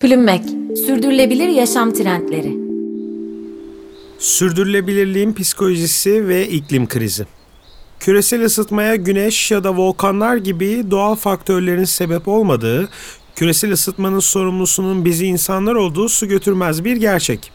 Plümmek, sürdürülebilir yaşam trendleri. Sürdürülebilirliğin psikolojisi ve iklim krizi. Küresel ısıtmaya güneş ya da volkanlar gibi doğal faktörlerin sebep olmadığı, küresel ısıtmanın sorumlusunun bizi insanlar olduğu su götürmez bir gerçek.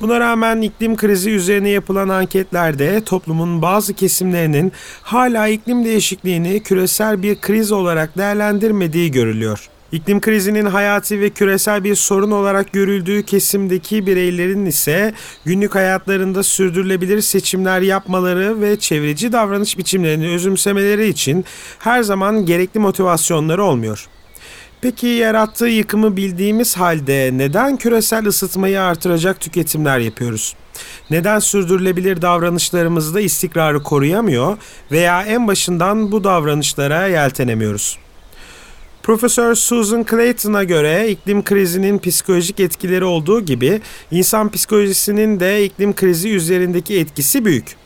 Buna rağmen iklim krizi üzerine yapılan anketlerde toplumun bazı kesimlerinin hala iklim değişikliğini küresel bir kriz olarak değerlendirmediği görülüyor. İklim krizinin hayati ve küresel bir sorun olarak görüldüğü kesimdeki bireylerin ise günlük hayatlarında sürdürülebilir seçimler yapmaları ve çevreci davranış biçimlerini özümsemeleri için her zaman gerekli motivasyonları olmuyor. Peki yarattığı yıkımı bildiğimiz halde neden küresel ısıtmayı artıracak tüketimler yapıyoruz? Neden sürdürülebilir davranışlarımızda istikrarı koruyamıyor veya en başından bu davranışlara yeltenemiyoruz? Profesör Susan Clayton'a göre iklim krizinin psikolojik etkileri olduğu gibi insan psikolojisinin de iklim krizi üzerindeki etkisi büyük.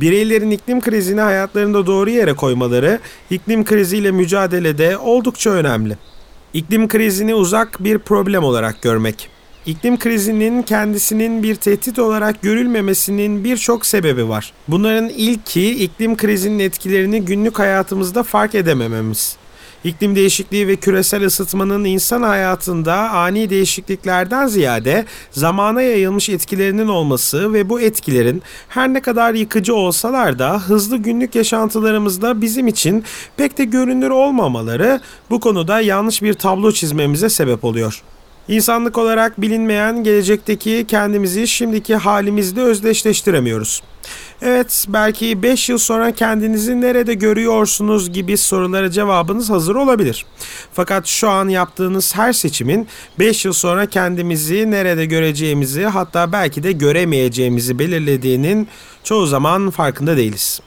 Bireylerin iklim krizini hayatlarında doğru yere koymaları iklim kriziyle mücadelede oldukça önemli. İklim krizini uzak bir problem olarak görmek. İklim krizinin kendisinin bir tehdit olarak görülmemesinin birçok sebebi var. Bunların ilki iklim krizinin etkilerini günlük hayatımızda fark edemememiz. İklim değişikliği ve küresel ısıtmanın insan hayatında ani değişikliklerden ziyade zamana yayılmış etkilerinin olması ve bu etkilerin her ne kadar yıkıcı olsalar da hızlı günlük yaşantılarımızda bizim için pek de görünür olmamaları bu konuda yanlış bir tablo çizmemize sebep oluyor. İnsanlık olarak bilinmeyen gelecekteki kendimizi şimdiki halimizde özdeşleştiremiyoruz. Evet, belki 5 yıl sonra kendinizi nerede görüyorsunuz gibi sorulara cevabınız hazır olabilir. Fakat şu an yaptığınız her seçimin 5 yıl sonra kendimizi nerede göreceğimizi hatta belki de göremeyeceğimizi belirlediğinin çoğu zaman farkında değiliz.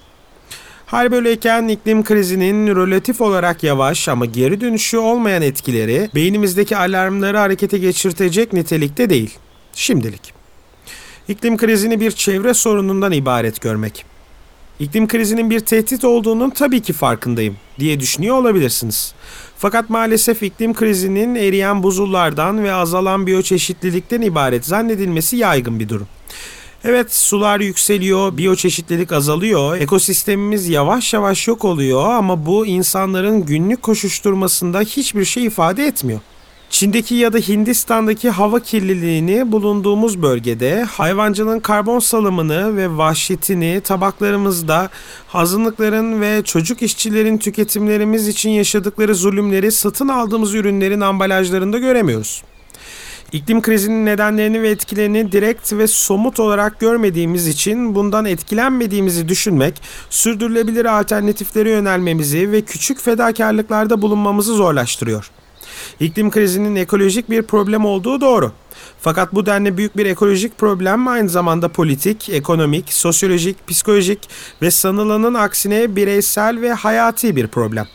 Hal böyleyken iklim krizinin relatif olarak yavaş ama geri dönüşü olmayan etkileri beynimizdeki alarmları harekete geçirtecek nitelikte değil. Şimdilik. İklim krizini bir çevre sorunundan ibaret görmek. İklim krizinin bir tehdit olduğunun tabii ki farkındayım diye düşünüyor olabilirsiniz. Fakat maalesef iklim krizinin eriyen buzullardan ve azalan biyoçeşitlilikten ibaret zannedilmesi yaygın bir durum. Evet sular yükseliyor, biyoçeşitlilik azalıyor, ekosistemimiz yavaş yavaş yok oluyor ama bu insanların günlük koşuşturmasında hiçbir şey ifade etmiyor. Çin'deki ya da Hindistan'daki hava kirliliğini bulunduğumuz bölgede hayvancılığın karbon salımını ve vahşetini tabaklarımızda azınlıkların ve çocuk işçilerin tüketimlerimiz için yaşadıkları zulümleri satın aldığımız ürünlerin ambalajlarında göremiyoruz. İklim krizinin nedenlerini ve etkilerini direkt ve somut olarak görmediğimiz için bundan etkilenmediğimizi düşünmek, sürdürülebilir alternatiflere yönelmemizi ve küçük fedakarlıklarda bulunmamızı zorlaştırıyor. İklim krizinin ekolojik bir problem olduğu doğru. Fakat bu denli büyük bir ekolojik problem aynı zamanda politik, ekonomik, sosyolojik, psikolojik ve sanılanın aksine bireysel ve hayati bir problem.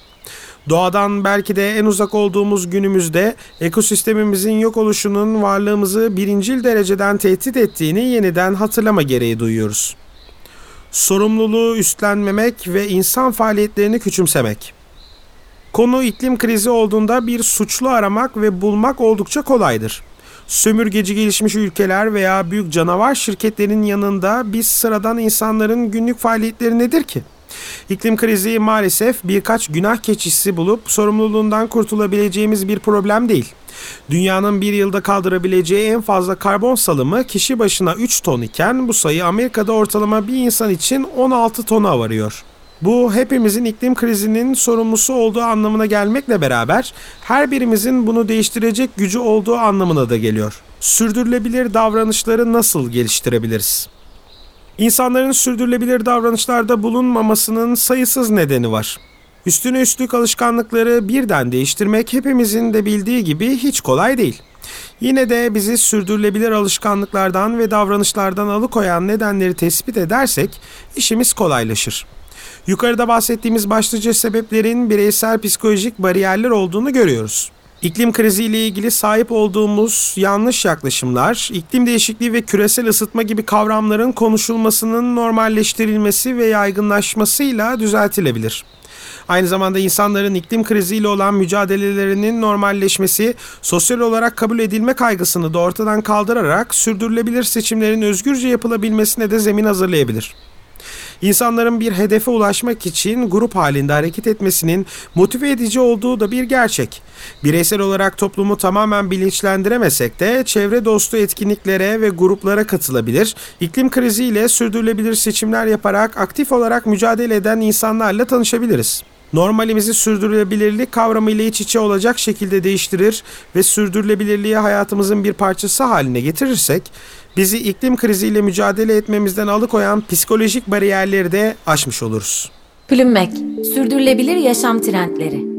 Doğadan belki de en uzak olduğumuz günümüzde ekosistemimizin yok oluşunun varlığımızı birincil dereceden tehdit ettiğini yeniden hatırlama gereği duyuyoruz. Sorumluluğu üstlenmemek ve insan faaliyetlerini küçümsemek. Konu iklim krizi olduğunda bir suçlu aramak ve bulmak oldukça kolaydır. Sömürgeci gelişmiş ülkeler veya büyük canavar şirketlerin yanında biz sıradan insanların günlük faaliyetleri nedir ki? İklim krizi maalesef birkaç günah keçisi bulup sorumluluğundan kurtulabileceğimiz bir problem değil. Dünyanın bir yılda kaldırabileceği en fazla karbon salımı kişi başına 3 ton iken bu sayı Amerika'da ortalama bir insan için 16 tona varıyor. Bu hepimizin iklim krizinin sorumlusu olduğu anlamına gelmekle beraber her birimizin bunu değiştirecek gücü olduğu anlamına da geliyor. Sürdürülebilir davranışları nasıl geliştirebiliriz? İnsanların sürdürülebilir davranışlarda bulunmamasının sayısız nedeni var. Üstüne üstlük alışkanlıkları birden değiştirmek hepimizin de bildiği gibi hiç kolay değil. Yine de bizi sürdürülebilir alışkanlıklardan ve davranışlardan alıkoyan nedenleri tespit edersek işimiz kolaylaşır. Yukarıda bahsettiğimiz başlıca sebeplerin bireysel psikolojik bariyerler olduğunu görüyoruz. İklim kriziyle ilgili sahip olduğumuz yanlış yaklaşımlar, iklim değişikliği ve küresel ısıtma gibi kavramların konuşulmasının normalleştirilmesi ve yaygınlaşmasıyla düzeltilebilir. Aynı zamanda insanların iklim kriziyle olan mücadelelerinin normalleşmesi, sosyal olarak kabul edilme kaygısını da ortadan kaldırarak sürdürülebilir seçimlerin özgürce yapılabilmesine de zemin hazırlayabilir. İnsanların bir hedefe ulaşmak için grup halinde hareket etmesinin motive edici olduğu da bir gerçek. Bireysel olarak toplumu tamamen bilinçlendiremesek de çevre dostu etkinliklere ve gruplara katılabilir, iklim kriziyle sürdürülebilir seçimler yaparak aktif olarak mücadele eden insanlarla tanışabiliriz normalimizi sürdürülebilirlik kavramıyla iç içe olacak şekilde değiştirir ve sürdürülebilirliği hayatımızın bir parçası haline getirirsek, bizi iklim kriziyle mücadele etmemizden alıkoyan psikolojik bariyerleri de aşmış oluruz. Plümmek, sürdürülebilir yaşam trendleri.